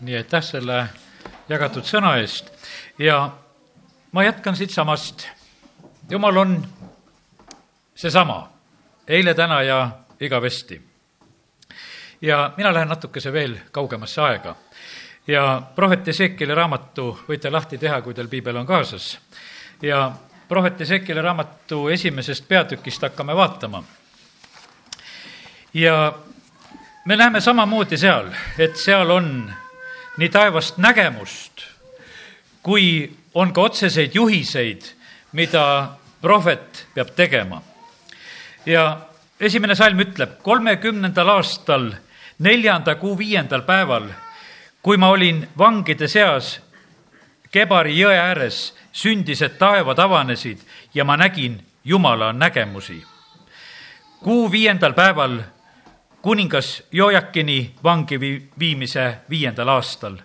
nii aitäh selle jagatud sõna eest ja ma jätkan siitsamast. jumal on seesama, eile, täna ja igavesti. ja mina lähen natukese veel kaugemasse aega ja prohvet Ezekieli raamatu võite lahti teha, kui teil piibel on kaasas. ja prohvet Ezekieli raamatu esimesest peatükist hakkame vaatama. ja me näeme samamoodi seal, et seal on nii taevast nägemust kui on ka otseseid juhiseid, mida prohvet peab tegema. ja esimene salm ütleb, kolmekümnendal aastal, neljanda kuu viiendal päeval, kui ma olin vangide seas Kebari jõe ääres, sündis, et taevad avanesid ja ma nägin Jumala nägemusi. kuu viiendal päeval kuningas Jojakini vangi viimise viiendal aastal.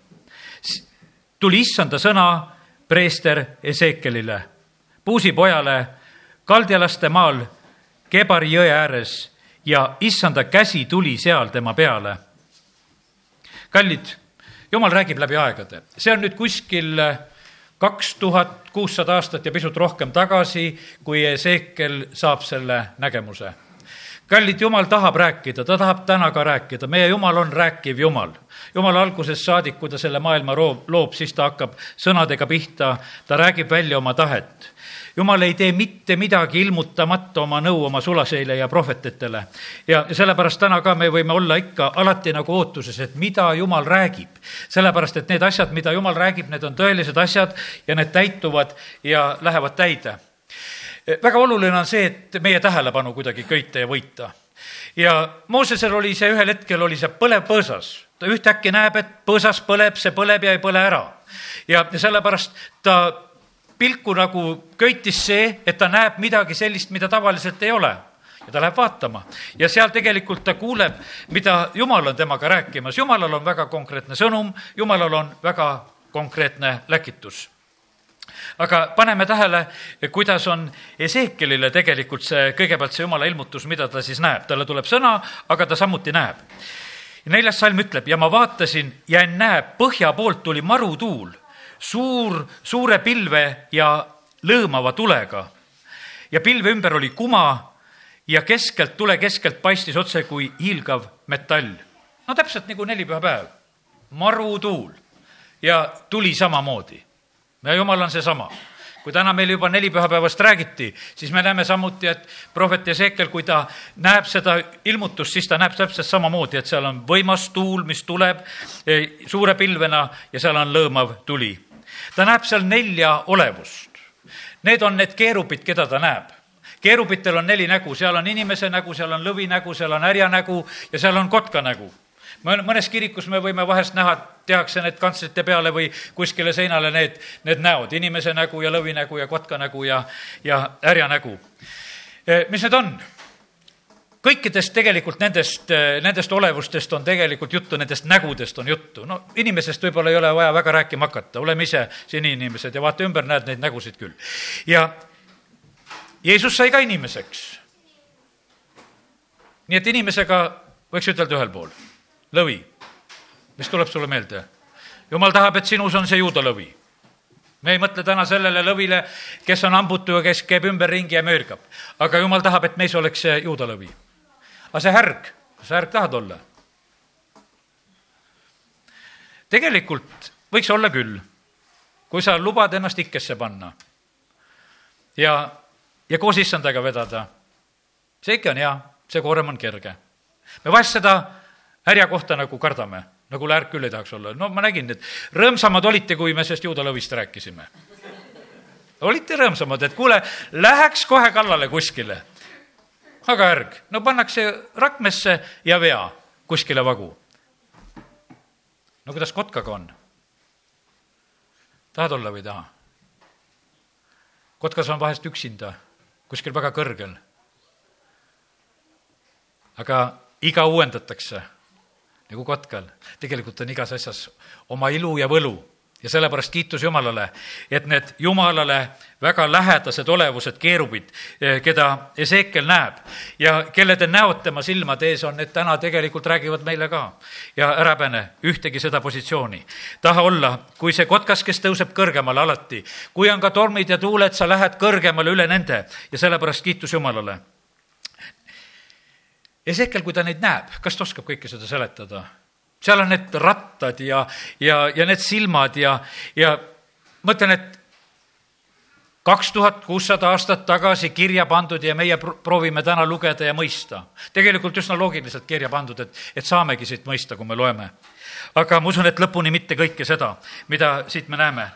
Tuli issanda sõna preester Ezekielile, puusipojale kaldialaste maal Kebari jõe ääres ja issanda käsi tuli seal tema peale. kallid, jumal räägib läbi aegade, see on nüüd kuskil kaks tuhat kuussada aastat ja pisut rohkem tagasi, kui Ezekiel saab selle nägemuse kallid, Jumal tahab rääkida, ta tahab täna ka rääkida, meie Jumal on rääkiv Jumal. Jumal algusest saadik, kui ta selle maailma loob, loob, siis ta hakkab sõnadega pihta, ta räägib välja oma tahet. Jumal ei tee mitte midagi ilmutamata oma nõu oma sulaseile ja prohvetitele. ja sellepärast täna ka me võime olla ikka alati nagu ootuses, et mida Jumal räägib. sellepärast, et need asjad, mida Jumal räägib, need on tõelised asjad ja need täituvad ja lähevad täide väga oluline on see, et meie tähelepanu kuidagi köita ja võita. ja Moosesel oli see ühel hetkel, oli see põlev põõsas. ta ühtäkki näeb, et põõsas põleb, see põleb ja ei põle ära. ja, sellepärast ta pilku nagu köitis see, et ta näeb midagi sellist, mida tavaliselt ei ole ja ta läheb vaatama ja seal tegelikult ta kuuleb, mida Jumal on temaga rääkimas. Jumalal on väga konkreetne sõnum, Jumalal on väga konkreetne läkitus aga paneme tähele, kuidas on Ezekielile tegelikult see, kõigepealt see jumala ilmutus, mida ta siis näeb, talle tuleb sõna, aga ta samuti näeb. neljas salm ütleb ja ma vaatasin ja näe, põhja poolt tuli marutuul, suur, suure pilve ja lõõmava tulega. ja pilve ümber oli kuma ja keskelt, tule keskelt paistis otse kui hiilgav metall. no täpselt nagu nelipühapäev, marutuul ja tuli samamoodi ja jumal on seesama kui täna meil juba neli pühapäevast räägiti, siis me näeme samuti, et prohvet Ezekiel, kui ta näeb seda ilmutust, siis ta näeb täpselt samamoodi, et seal on võimas tuul, mis tuleb eh, suure pilvena ja seal on lõõmav tuli. ta näeb seal nelja olevust. Need on need keerupid, keda ta näeb keerubitel on neli nägu, seal on inimese nägu, seal on lõvi nägu, seal on härja nägu ja seal on kotka nägu mõnes kirikus me võime vahest näha, tehakse need kantslite peale või kuskile seinale need, need näod, inimese nägu ja lõvi nägu ja kotka nägu ja, ja härja nägu. Eh, mis need on? kõikidest tegelikult nendest, eh, nendest olevustest on tegelikult juttu, nendest nägudest on juttu. no inimesest võib-olla ei ole vaja väga rääkima hakata, oleme ise siin inimesed ja vaata ümber, näed neid nägusid küll. ja Jeesus sai ka inimeseks. nii et inimesega võiks ütelda ühel pool lõvi. mis tuleb sulle meelde? jumal tahab, et sinus on see juudalõvi. me ei mõtle täna sellele lõvile, kes on hambutu ja kes käib ümberringi ja möörgab. aga jumal tahab, et meis oleks see juudalõvi. aga see härg, sa härg tahad olla? tegelikult võiks olla küll, kui sa lubad ennast ikkesse panna ja, ja koos issandaga vedada. see ikka on hea, see koorem on kerge. me vahest seda härja kohta nagu kardame, nagu lärk küll ei tahaks olla. no ma nägin, et rõõmsamad olite, kui me sellest juudalõvist rääkisime. olite rõõmsamad, et kuule, läheks kohe kallale kuskile. aga ärg, no pannakse rakmesse ja vea kuskile vagu. no kuidas kotkaga on? tahad olla või ei taha? kotkas on vahest üksinda, kuskil väga kõrgel. aga iga uuendatakse nagu kotkal. tegelikult on igas asjas oma ilu ja võlu ja sellepärast kiitus Jumalale, et need Jumalale väga lähedased olevused, keerubid, eh, keda Ezekiel näeb ja kellede näod tema silmade ees on, need täna tegelikult räägivad meile ka. ja ära häbene ühtegi seda positsiooni. taha olla, kui see kotkas, kes tõuseb kõrgemale alati, kui on ka tormid ja tuuled, sa lähed kõrgemale üle nende ja sellepärast kiitus Jumalale. Ezekiel, kui ta neid näeb, kas ta oskab kõike seda seletada? seal on need rattad ja, ja, ja need silmad ja, ja mõtlen, et kaks tuhat kuussada aastat tagasi kirja pandud ja meie proovime täna lugeda ja mõista. tegelikult üsna loogiliselt kirja pandud, et, et saamegi siit mõista, kui me loeme. aga ma usun, et lõpuni mitte kõike seda, mida siit me näeme.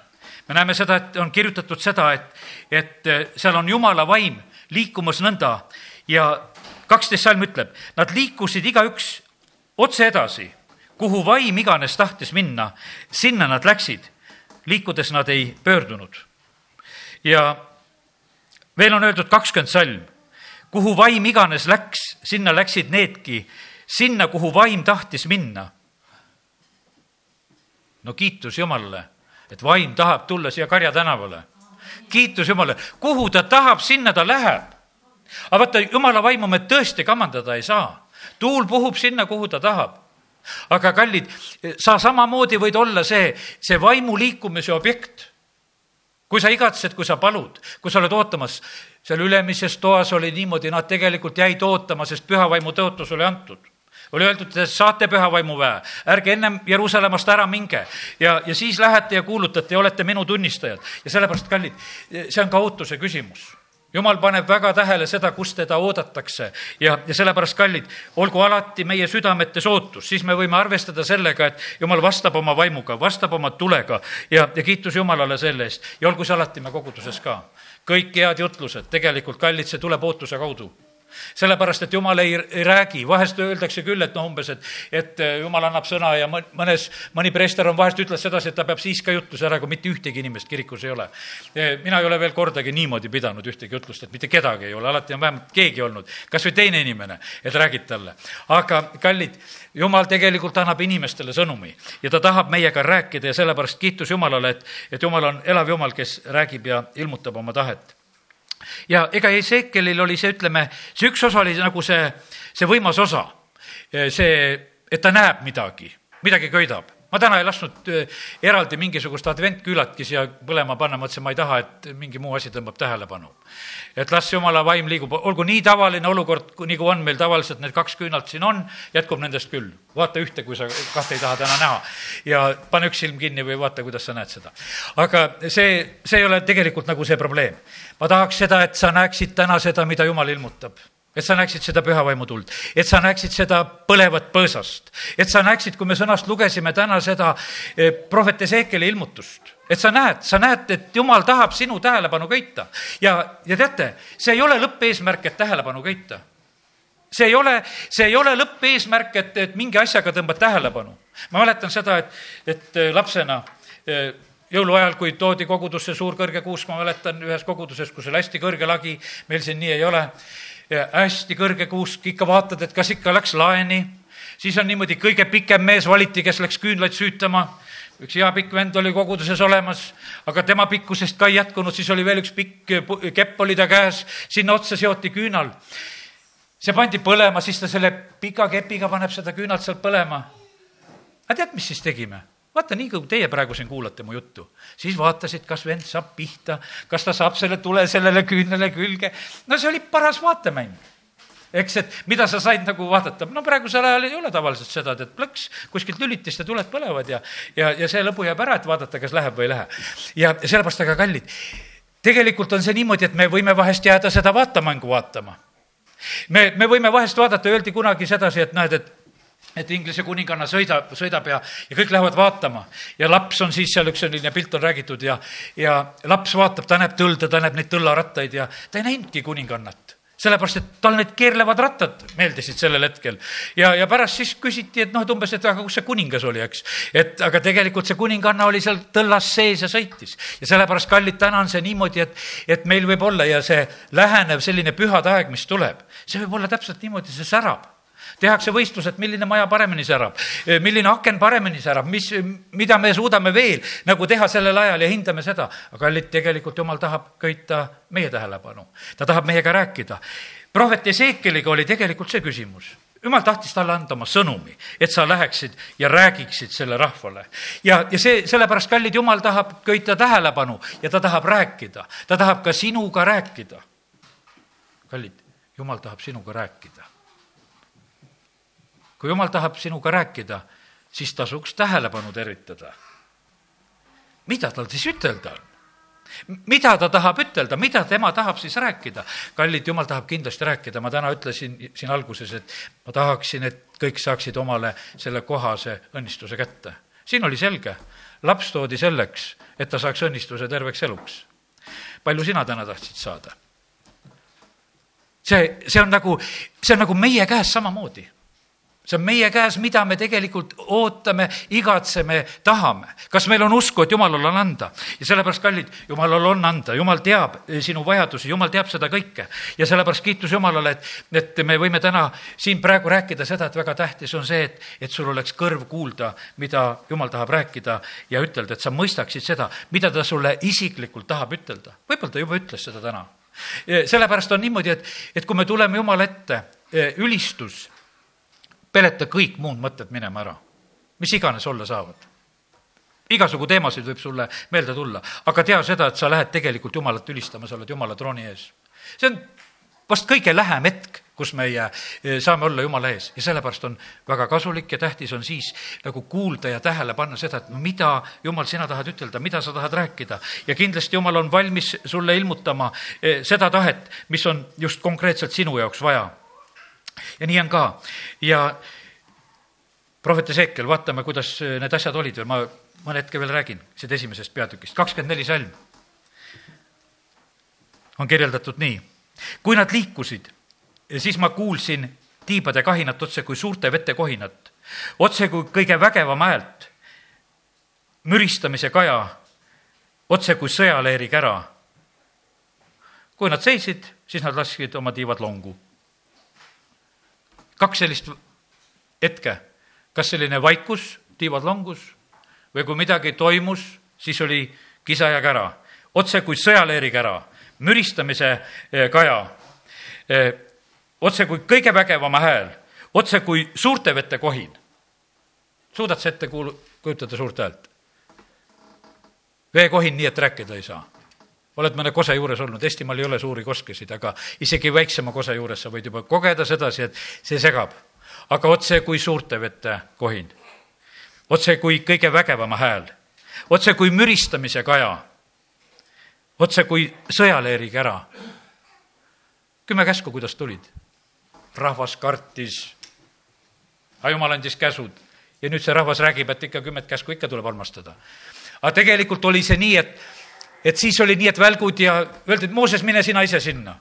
me näeme seda, et on kirjutatud seda, et, et seal on jumala vaim liikumas nõnda ja kaksteist salm ütleb, nad liikusid igaüks otse edasi, kuhu vaim iganes tahtis minna, sinna nad läksid. liikudes nad ei pöördunud ja veel on öeldud kakskümmend salm, kuhu vaim iganes läks, sinna läksid needki, sinna, kuhu vaim tahtis minna. no kiitus Jumalale, et vaim tahab tulla siia Karja tänavale. kiitus Jumalale, kuhu ta tahab, sinna ta läheb. Aga vaata, Jumala vaimu me tõesti kamandada ei saa. tuul puhub sinna, kuhu ta tahab. Aga kallid, sa samamoodi võid olla see, see vaimu liikumise objekt. Kui sa igatsed, kui sa palud, kui sa oled ootamas, seal ülemises toas oli niimoodi, nad tegelikult jäid ootama, sest pühavaimu tõotus oli antud. Oli öeldud, et saate pühavaimu väe, ärge ennem Jeruusalemmast ära minge. Ja, ja siis lähete ja kuulutate ja olete minu tunnistajad. ja sellepärast, kallid, see on ka ootuse küsimus jumal paneb väga tähele seda, kus teda oodatakse. Ja, ja sellepärast, kallid, olgu alati meie südametes ootus, siis me võime arvestada sellega, et jumal vastab oma vaimuga, vastab oma tulega. Ja, ja kiitus Jumalale selle eest. Ja olgu see alati me koguduses ka. kõik head jutlused, tegelikult, kallid, see tuleb ootuse kaudu sellepärast, et jumal ei, ei räägi, vahest öeldakse küll, et noh, umbes, et, et äh, jumal annab sõna ja mõnes, mõni preester on vahest ütles sedasi, et ta peab siis ka jutluse ära, kui mitte ühtegi inimest kirikus ei ole. mina ei ole veel kordagi niimoodi pidanud ühtegi jutlust, et mitte kedagi ei ole, alati on vähemalt keegi olnud, kas või teine inimene, et räägid talle. aga kallid, jumal tegelikult annab inimestele sõnumi ja ta tahab meiega rääkida ja sellepärast kiitus Jumalale, et, et Jumal on elav Jumal, kes räägib ja ilmutab oma tahet ja ega Ezekielil oli see, ütleme, see üks osa oli nagu see, see võimas osa. see, et ta näeb midagi, midagi köidab ma täna ei lasknud äh, eraldi mingisugust adventküülatki siia põlema panna, mõtlesin, ma ei taha, et mingi muu asi tõmbab tähelepanu. et las jumala vaim liigub, olgu nii tavaline olukord, nagu on meil tavaliselt need kaks küünalt siin on, jätkub nendest küll. vaata ühte, kui sa kahte ei taha täna näha ja pane üks silm kinni või vaata, kuidas sa näed seda. aga see, see ei ole tegelikult nagu see probleem. ma tahaks seda, et sa näeksid täna seda, mida jumal ilmutab et sa näeksid seda pühavaimu tuld, et sa näeksid seda põlevat põõsast, et sa näeksid, kui me sõnast lugesime täna seda eh, prohvet Ezekieli ilmutust, et sa näed, sa näed, et jumal tahab sinu tähelepanu köita ja, ja teate, see ei ole lõppeesmärk, et tähelepanu köita. see ei ole, see ei ole lõppeesmärk, et, et mingi asjaga tõmbad tähelepanu. ma mäletan seda, et, et eh, lapsena eh, jõuluajal, kui toodi kogudusse suur kõrge kuusk, ma mäletan ühes koguduses, kus oli hästi kõrge lagi, meil siin nii ei ole hästi kõrge kuusk, ikka vaatad, et kas ikka läks laeni, siis on niimoodi, kõige pikem mees valiti, kes läks küünlaid süütama, üks hea pikk vend oli koguduses olemas, aga tema pikkusest ka ei jätkunud, siis oli veel üks pikk kepp oli ta käes, sinna otsa seoti küünal. see pandi põlema, siis ta selle pika kepiga paneb seda küünalt sealt põlema. aga tead, mis siis tegime? Vaata, nii kui teie praegu siin kuulate mu juttu, siis vaatasid, kas vend saab pihta, kas ta saab selle tule sellele küünele külge. no see oli paras vaatemäng eks, et mida sa said nagu vaadata, no praegusel ajal ei ole tavaliselt seda, et plõks kuskilt lülitist ja tuled põlevad ja, ja, ja see lõbu jääb ära, et vaadata, kas läheb või ei lähe. ja, sellepärast, aga kallid, tegelikult on see niimoodi, et me võime vahest jääda seda vaatamängu vaatama. me, me võime vahest vaadata, öeldi kunagi sedasi, et näed, et et Inglise kuninganna sõidab, sõidab ja, ja kõik lähevad vaatama ja laps on siis seal, üks selline pilt on räägitud ja, ja laps vaatab, ta näeb tõlda, ta näeb neid tõllarattaid ja ta ei näinudki kuningannat sellepärast, et tal need keerlevad rattad meeldisid sellel hetkel. ja, ja pärast siis küsiti, et noh, et umbes, et aga kus see kuningas oli, eks. et aga tegelikult see kuninganna oli seal tõllas sees ja sõitis. ja sellepärast, kallid, täna on see niimoodi, et, et meil võib olla ja see lähenev selline pühade aeg, mis tuleb, see võib olla täpselt niimoodi, see särab tehakse võistlused, milline maja paremini särab, milline aken paremini särab, mis, mida me suudame veel nagu teha sellel ajal ja hindame seda. aga kallid, tegelikult jumal tahab köita meie tähelepanu, ta tahab meiega rääkida. prohvet Ezekieliga oli tegelikult see küsimus jumal tahtis talle anda oma sõnumi, et sa läheksid ja räägiksid selle rahvale. ja, ja see, sellepärast, kallid, jumal tahab köita tähelepanu ja ta tahab rääkida, ta tahab ka sinuga rääkida. kallid, jumal tahab sinuga rääkida. Kui jumal tahab sinuga rääkida, siis tasuks tähelepanu tervitada. mida tal siis ütelda on? mida ta tahab ütelda, mida tema tahab siis rääkida? kallid, jumal tahab kindlasti rääkida, ma täna ütlesin siin alguses, et ma tahaksin, et kõik saaksid omale selle kohase õnnistuse kätte. siin oli selge, laps toodi selleks, et ta saaks õnnistuse terveks eluks. palju sina täna tahtsid saada? see, see on nagu, see on nagu meie käes samamoodi see on meie käes, mida me tegelikult ootame, igatseme, tahame. kas meil on usku, et Jumalal on anda? ja sellepärast, kallid, Jumalal on anda, Jumal teab sinu vajadusi, Jumal teab seda kõike. ja sellepärast kiitus Jumalale, et, et me võime täna siin praegu rääkida seda, et väga tähtis on see, et, et sul oleks kõrv kuulda, mida Jumal tahab rääkida ja ütelda, et sa mõistaksid seda, mida ta sulle isiklikult tahab ütelda. võib-olla ta juba ütles seda täna. sellepärast on niimoodi, et, et kui me tuleme Jumala ette, ülistus peleta kõik muud mõtted minema ära, mis iganes olla saavad. igasugu teemasid võib sulle meelde tulla, aga tea seda, et sa lähed tegelikult Jumalat ülistama, sa oled Jumala trooni ees. see on vast kõige lähem hetk, kus meie eh, saame olla Jumala ees ja sellepärast on väga kasulik ja tähtis on siis nagu kuulda ja tähele panna seda, et mida, Jumal, sina tahad ütelda, mida sa tahad rääkida. ja kindlasti Jumal on valmis sulle ilmutama eh, seda tahet, mis on just konkreetselt sinu jaoks vaja ja nii on ka. ja prohvet Ezekiel, vaatame, kuidas need asjad olid veel, ma mõne hetke veel räägin siit esimesest peatükist, kakskümmend neli salm on kirjeldatud nii. kui nad liikusid, siis ma kuulsin tiibade kahinat otse kui suurte vete kohinat, otse kui kõige vägevam häält, müristamise kaja, otse kui sõjaleeri kära. kui nad seisid, siis nad lasksid oma tiivad longu kaks sellist hetke, kas selline vaikus, tiivad longus või kui midagi toimus, siis oli kisa ja kära, otse kui sõjaleeri kära, müristamise eh, kaja, eh, otse kui kõige vägevama hääl, otse kui suurte vete kohin. suudad sa ette kuul-, kujutada suurt häält? veekohin nii, et rääkida ei saa oled mõne kose juures olnud, Eestimaal ei ole suuri koskesid, aga isegi väiksema kose juures sa võid juba kogeda sedasi, et see segab. aga otse kui suurte vete kohin, otse kui kõige vägevama hääl, otse kui müristamise kaja, otse kui sõjaleeri kära. kümme käsku, kuidas tulid? rahvas kartis, aga jumal andis käsud ja nüüd see rahvas räägib, et ikka kümmet käsku ikka tuleb armastada. aga tegelikult oli see nii, et et siis oli nii, et välgud ja öeldi, et Mooses, mine sina ise sinna.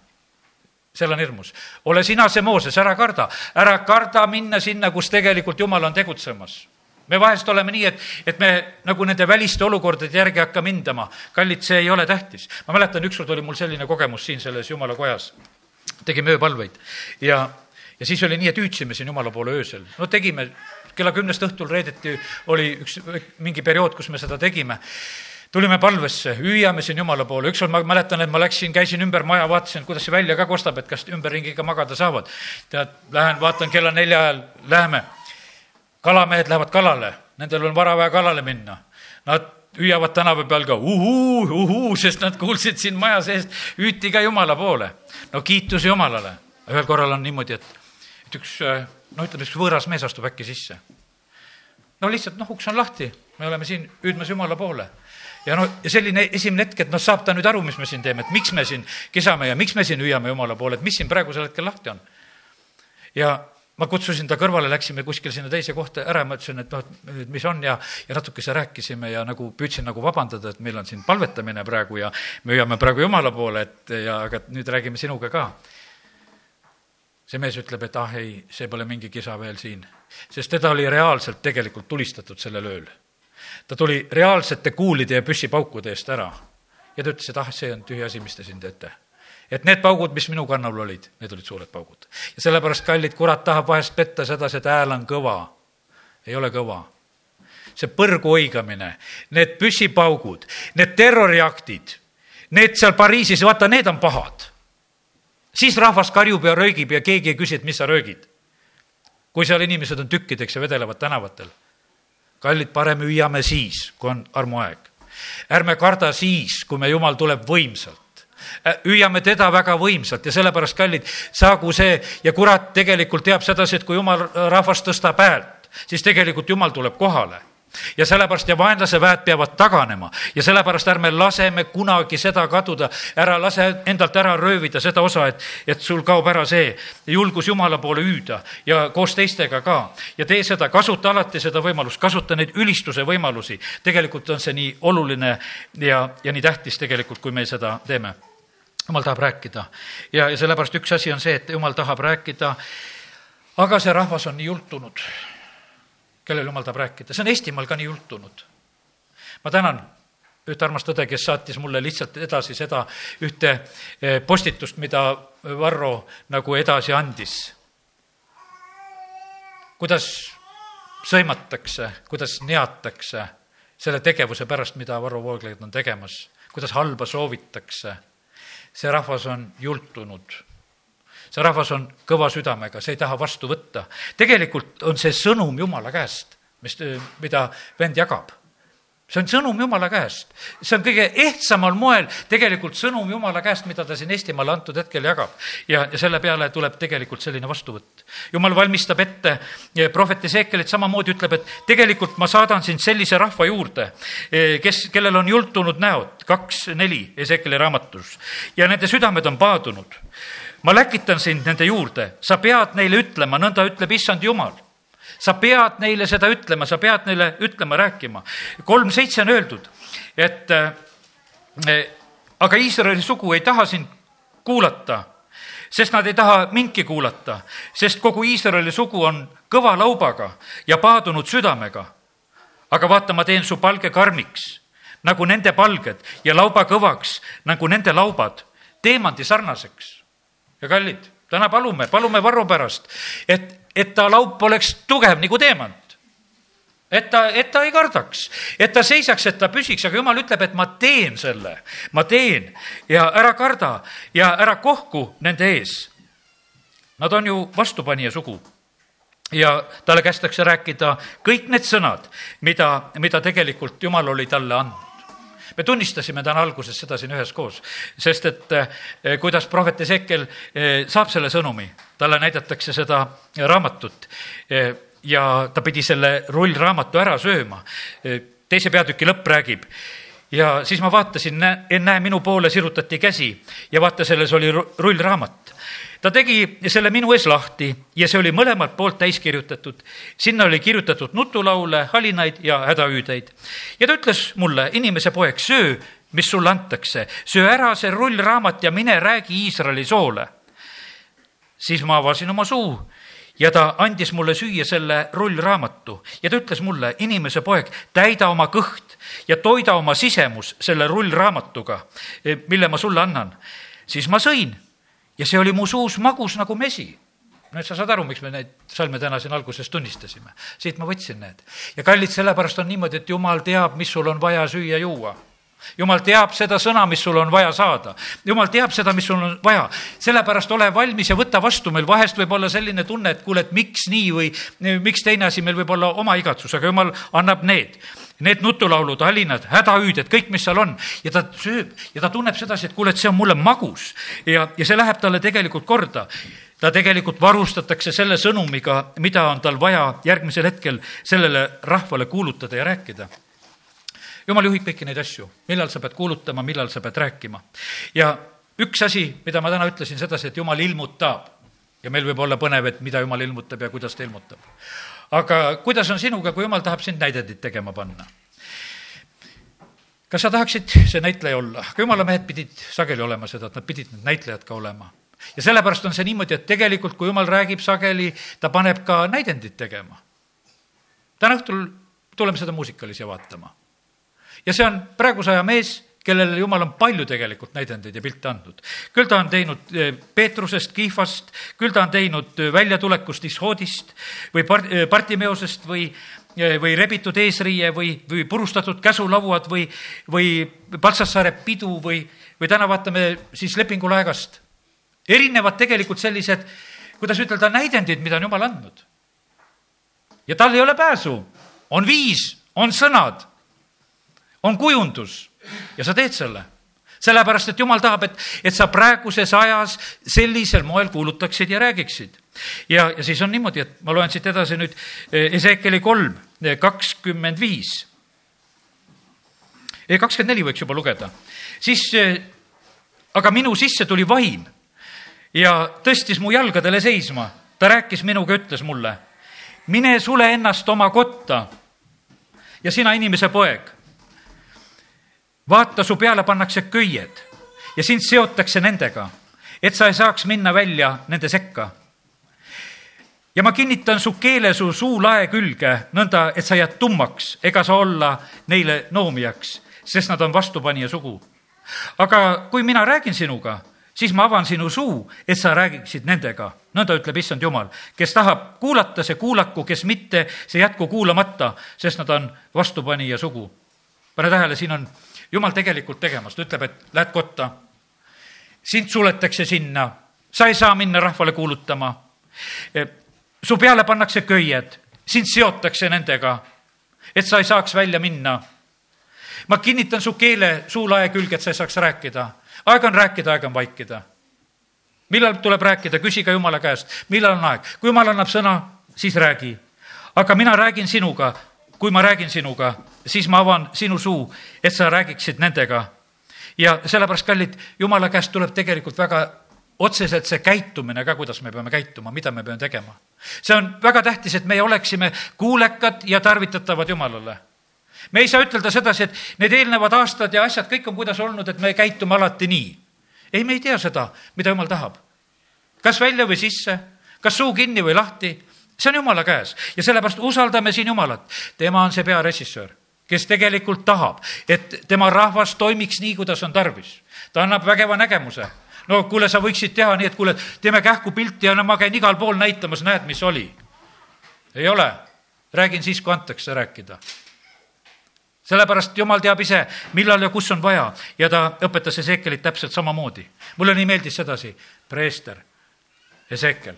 seal on hirmus. ole sina see Mooses, ära karda, ära karda minna sinna, kus tegelikult Jumal on tegutsemas me vahest oleme nii, et, et me nagu nende väliste olukordade järgi hakkame hindama. kallid, see ei ole tähtis. ma mäletan, ükskord oli mul selline kogemus siin selles jumala kojas. tegime ööpalveid ja, ja siis oli nii, et hüüdsime siin jumala poole öösel. no tegime, kella kümnest õhtul reedeti oli üks, mingi periood, kus me seda tegime tulime palvesse, hüüame siin Jumala poole, ükskord ma mäletan, et ma läksin, käisin ümber maja, vaatasin, kuidas see välja ka kostab, et kas ümberringi ka magada saavad. tead, lähen vaatan kella nelja ajal, läheme. kalamehed lähevad kalale, nendel on vara vaja kalale minna. Nad hüüavad tänava peal ka uhuu, uhuu, sest nad kuulsid siin maja seest, hüüti ka Jumala poole. no kiitus Jumalale. ühel korral on niimoodi, et, et üks, no ütleme, üks võõras mees astub äkki sisse. no lihtsalt, noh, uks on lahti, me oleme siin hüüdmas Jumala poole ja no selline esimene hetk, et noh, saab ta nüüd aru, mis me siin teeme, et miks me siin kisame ja miks me siin hüüame Jumala poole, et mis siin praegusel hetkel lahti on. ja ma kutsusin ta kõrvale, läksime kuskile sinna teise kohta ära, ma ütlesin, et noh, et mis on ja, ja natukese rääkisime ja nagu püüdsin nagu vabandada, et meil on siin palvetamine praegu ja me hüüame praegu Jumala poole, et ja aga nüüd räägime sinuga ka. see mees ütleb, et ah ei, see pole mingi kisa veel siin, sest teda oli reaalselt tegelikult tulistatud sellel ööl ta tuli reaalsete kuulide ja püssipaukude eest ära. ja ta ütles, et ah, see on tühi asi, mis te siin teete. et need paugud, mis minu kannal olid, need olid suured paugud. ja sellepärast, kallid, kurat tahab vahest petta sedasi, et hääl on kõva. ei ole kõva. see põrgu oigamine, need püssipaugud, need terroriaktid, need seal Pariisis, vaata, need on pahad. siis rahvas karjub ja röögib ja keegi ei küsi, et mis sa röögid. kui seal inimesed on tükkideks ja vedelevad tänavatel. Kallid, parem hüüame siis, kui on armuaeg. ärme karda siis, kui me jumal tuleb võimsalt hüüame teda väga võimsalt ja sellepärast, kallid, saagu see ja kurat tegelikult teab sedasi, et kui jumal rahvast tõstab häält, siis tegelikult jumal tuleb kohale ja sellepärast ja vaenlase väed peavad taganema. Ja sellepärast ärme laseme kunagi seda kaduda, ära lase endalt ära röövida seda osa, et, et sul kaob ära see. Julgus Jumala poole hüüda ja koos teistega ka. ja tee seda, kasuta alati seda võimalust, kasuta neid ülistuse võimalusi. tegelikult on see nii oluline ja, ja nii tähtis tegelikult, kui me seda teeme. jumal tahab rääkida. Ja, ja sellepärast üks asi on see, et jumal tahab rääkida, aga see rahvas on nii jultunud kellel jumal tahab rääkida, see on Eestimaal ka nii jultunud. ma tänan ühte armast õde, kes saatis mulle lihtsalt edasi seda ühte eh, postitust, mida Varro nagu edasi andis. kuidas sõimatakse, kuidas neatakse selle tegevuse pärast, mida Varro Vooglaid on tegemas, kuidas halba soovitakse. see rahvas on jultunud see rahvas on kõva südamega, see ei taha vastu võtta. tegelikult on see sõnum Jumala käest, mis, mida vend jagab see on sõnum Jumala käest. see on kõige ehtsamal moel tegelikult sõnum Jumala käest, mida ta siin Eestimaale antud hetkel jagab. ja, ja selle peale tuleb tegelikult selline vastuvõtt. Jumal valmistab ette, prohvet Ezekelit samamoodi ütleb, et tegelikult ma saadan sind sellise rahva juurde, kes, kellel on jultunud näod, kaks, neli Ezekeli raamatus ja nende südamed on paadunud ma läkitan sind nende juurde, sa pead neile ütlema, nõnda ütleb issand Jumal. sa pead neile seda ütlema, sa pead neile ütlema, rääkima. kolm seitse on öeldud, et äh, aga Iisraeli sugu ei taha sind kuulata, sest nad ei taha mindki kuulata, sest kogu Iisraeli sugu on kõva laubaga ja paadunud südamega. aga vaata, ma teen su palge karmiks nagu nende palged ja lauba kõvaks nagu nende laubad, teemandi sarnaseks ja kallid, täna palume, palume Varro pärast, et, et ta laup oleks tugev nagu teemant. Et ta, et ta ei kardaks, et ta seisaks, et ta püsiks, aga jumal ütleb, et ma teen selle, ma teen ja ära karda ja ära kohku nende ees. Nad on ju vastupanija sugu. Ja talle kästakse rääkida kõik need sõnad, mida, mida tegelikult Jumal oli talle andnud me tunnistasime täna alguses seda siin üheskoos, sest et eh, kuidas prohvet Ezekiel eh, saab selle sõnumi, talle näidatakse seda raamatut eh, ja ta pidi selle rullraamatu ära sööma. teise peatüki lõpp räägib. Ja siis ma vaatasin, näe, minu poole sirutati käsi ja vaata, selles oli rullraamat ta tegi selle minu ees lahti ja see oli mõlemalt poolt täis kirjutatud. sinna oli kirjutatud nutulaule, halinaid ja hädahüüdeid. ja ta ütles mulle, inimese poeg, söö, mis sulle antakse, söö ära see rullraamat ja mine räägi Iisraeli soole. siis ma avasin oma suu ja ta andis mulle süüa selle rullraamatu ja ta ütles mulle, inimese poeg, täida oma kõht ja toida oma sisemus selle rullraamatuga, mille ma sulle annan. siis ma sõin ja see oli mu suus magus nagu mesi nüüd sa saad aru, miks me neid salme täna siin alguses tunnistasime. siit ma võtsin need. ja kallid, sellepärast on niimoodi, et jumal teab, mis sul on vaja süüa-juua. Jumal teab seda sõna, mis sul on vaja saada. jumal teab seda, mis sul on vaja. sellepärast ole valmis ja võta vastu, meil vahest võib olla selline tunne, et kuule, et miks nii või miks teine asi, meil võib olla oma igatsus, aga jumal annab need need nutulaulud, halinad, hädahüüded, kõik, mis seal on ja ta sööb ja ta tunneb sedasi, et kuule, et see on mulle magus ja, ja see läheb talle tegelikult korda. ta tegelikult varustatakse selle sõnumiga, mida on tal vaja järgmisel hetkel sellele rahvale kuulutada ja rääkida jumal juhib kõiki neid asju, millal sa pead kuulutama, millal sa pead rääkima. ja üks asi, mida ma täna ütlesin sedasi, et jumal ilmutab ja meil võib olla põnev, et mida jumal ilmutab ja kuidas ta ilmutab aga kuidas on sinuga, kui jumal tahab sind näidendit tegema panna? kas sa tahaksid see näitleja olla? aga jumala mehed pidid sageli olema seda, et nad pidid need näitlejad ka olema. ja sellepärast on see niimoodi, et tegelikult, kui jumal räägib sageli, ta paneb ka näidendit tegema. täna õhtul tuleme seda muusikalisi vaatama. Ja see on praeguse aja mees, kellele jumal on palju tegelikult näidendeid ja pilte andnud. küll ta on teinud eh, Peetrusest, Kihvast, küll ta on teinud eh, väljatulekust Ishoodist või part-, Partimeosest või või rebitud eesriie või, või purustatud käsulauad või, või Paltsassaare pidu või, või täna vaatame siis lepingulaegast. erinevad tegelikult sellised, kuidas ütelda, näidendid, mida on Jumal andnud. ja tal ei ole pääsu, on viis, on sõnad, on kujundus ja sa teed selle sellepärast, et jumal tahab, et, et sa praeguses ajas sellisel moel kuulutaksid ja räägiksid. ja, ja siis on niimoodi, et ma loen siit edasi nüüd Ezekeli kolm, kakskümmend viis. kakskümmend neli võiks juba lugeda. siis, aga minu sisse tuli vaim ja tõstis mu jalgadele seisma. ta rääkis minuga, ütles mulle, mine sule ennast oma kotta ja sina, inimese poeg vaata, su peale pannakse köied ja sind seotakse nendega, et sa ei saaks minna välja nende sekka. ja ma kinnitan su keele su suulae külge nõnda, et sa jääd tummaks ega saa olla neile noomijaks, sest nad on vastupanija sugu. aga kui mina räägin sinuga, siis ma avan sinu suu, et sa räägiksid nendega. nõnda ütleb issand Jumal, kes tahab kuulata, see kuulaku, kes mitte, see jätku kuulamata, sest nad on vastupanija sugu. pane tähele, siin on jumal tegelikult tegemas, ta ütleb, et lähed kotta, sind suletakse sinna, sa ei saa minna rahvale kuulutama. su peale pannakse köied, sind seotakse nendega, et sa ei saaks välja minna. ma kinnitan su keele suulae külge, et sa ei saaks rääkida. aeg on rääkida, aeg on vaikida. millal tuleb rääkida, küsi ka jumala käest, millal on aeg. kui jumal annab sõna, siis räägi. aga mina räägin sinuga, kui ma räägin sinuga, siis ma avan sinu suu, et sa räägiksid nendega. ja sellepärast, kallid, jumala käest tuleb tegelikult väga otseselt see käitumine ka, kuidas me peame käituma, mida me peame tegema. see on väga tähtis, et meie oleksime kuulekad ja tarvitatavad Jumalale. me ei saa ütelda sedasi, et need eelnevad aastad ja asjad kõik on kuidas olnud, et me käitume alati nii. ei, me ei tea seda, mida Jumal tahab. kas välja või sisse, kas suu kinni või lahti, see on Jumala käes ja sellepärast usaldame siin Jumalat. tema on see pearežissöör kes tegelikult tahab, et tema rahvas toimiks nii, kuidas on tarvis. ta annab vägeva nägemuse. no kuule, sa võiksid teha nii, et kuule, teeme kähku pilti ja no ma käin igal pool näitamas, näed, mis oli. ei ole. räägin siis, kui antakse rääkida sellepärast jumal teab ise, millal ja kus on vaja ja ta õpetas Ezekelit täpselt samamoodi. mulle nii meeldis sedasi, preester, Ezekel,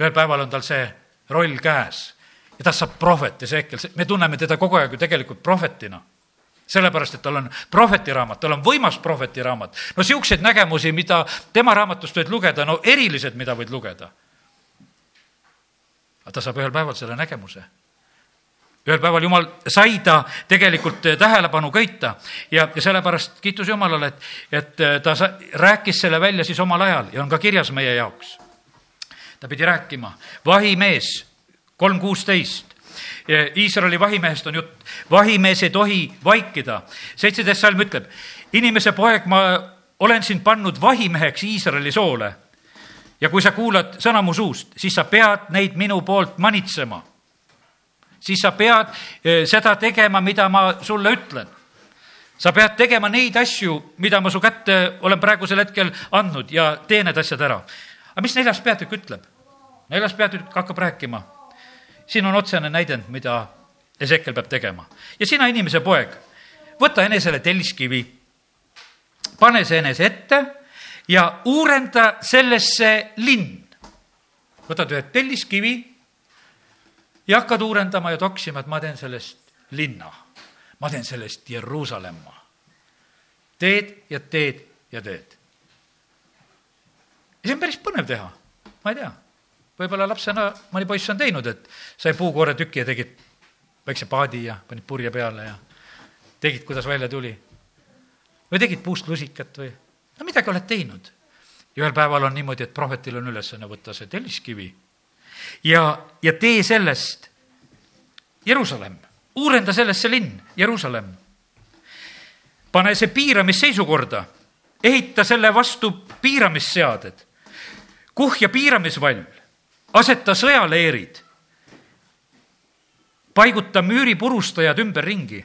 ühel päeval on tal see roll käes ja tast saab prohvet, Ezekiel, me tunneme teda kogu aeg ju tegelikult prohvetina sellepärast, et tal on prohvetiraamat, tal on võimas prohvetiraamat. no siukseid nägemusi, mida tema raamatust võid lugeda, no erilised, mida võid lugeda. aga ta saab ühel päeval selle nägemuse. ühel päeval jumal sai ta tegelikult tähelepanu köita ja, ja sellepärast kiitus Jumalale, et, et ta sa, rääkis selle välja siis omal ajal ja on ka kirjas meie jaoks. Ta pidi rääkima, vahimees kolm kuusteist. Iisraeli vahimehest on jutt. vahimees ei tohi vaikida. seitseteist salm ütleb, inimese poeg, ma olen sind pannud vahimeheks Iisraeli soole. ja kui sa kuulad sõna mu suust, siis sa pead neid minu poolt manitsema. siis sa pead eh, seda tegema, mida ma sulle ütlen sa pead tegema neid asju, mida ma su kätte olen praegusel hetkel andnud ja tee need asjad ära. aga mis neljas peatükk ütleb? Neljas peatükk hakkab rääkima siin on otsene näidend, mida Ezekiel peab tegema. ja sina, inimese poeg, võta enesele telliskivi, pane see enese ette ja uurenda sellesse linn. võtad ühe telliskivi ja hakkad uurendama ja toksima, et ma teen sellest linna. ma teen sellest Jeruusalemma. teed ja teed ja teed. ja see on päris põnev teha, ma ei tea võib-olla lapsena mõni poiss on teinud, et sai puukooretüki ja tegid väikse paadi ja panid purje peale ja tegid, kuidas välja tuli. või tegid puust lusikat või, no midagi oled teinud. ja ühel päeval on niimoodi, et prohvetil on ülesanne võtta see telliskivi ja, ja tee sellest Jeruusalemm, uurenda sellesse linn, Jeruusalemm. pane see piiramisseisukorda, ehita selle vastu piiramisseaded, kuhja piiramisvall aseta sõjaleerid, paiguta müüripurustajad ümberringi.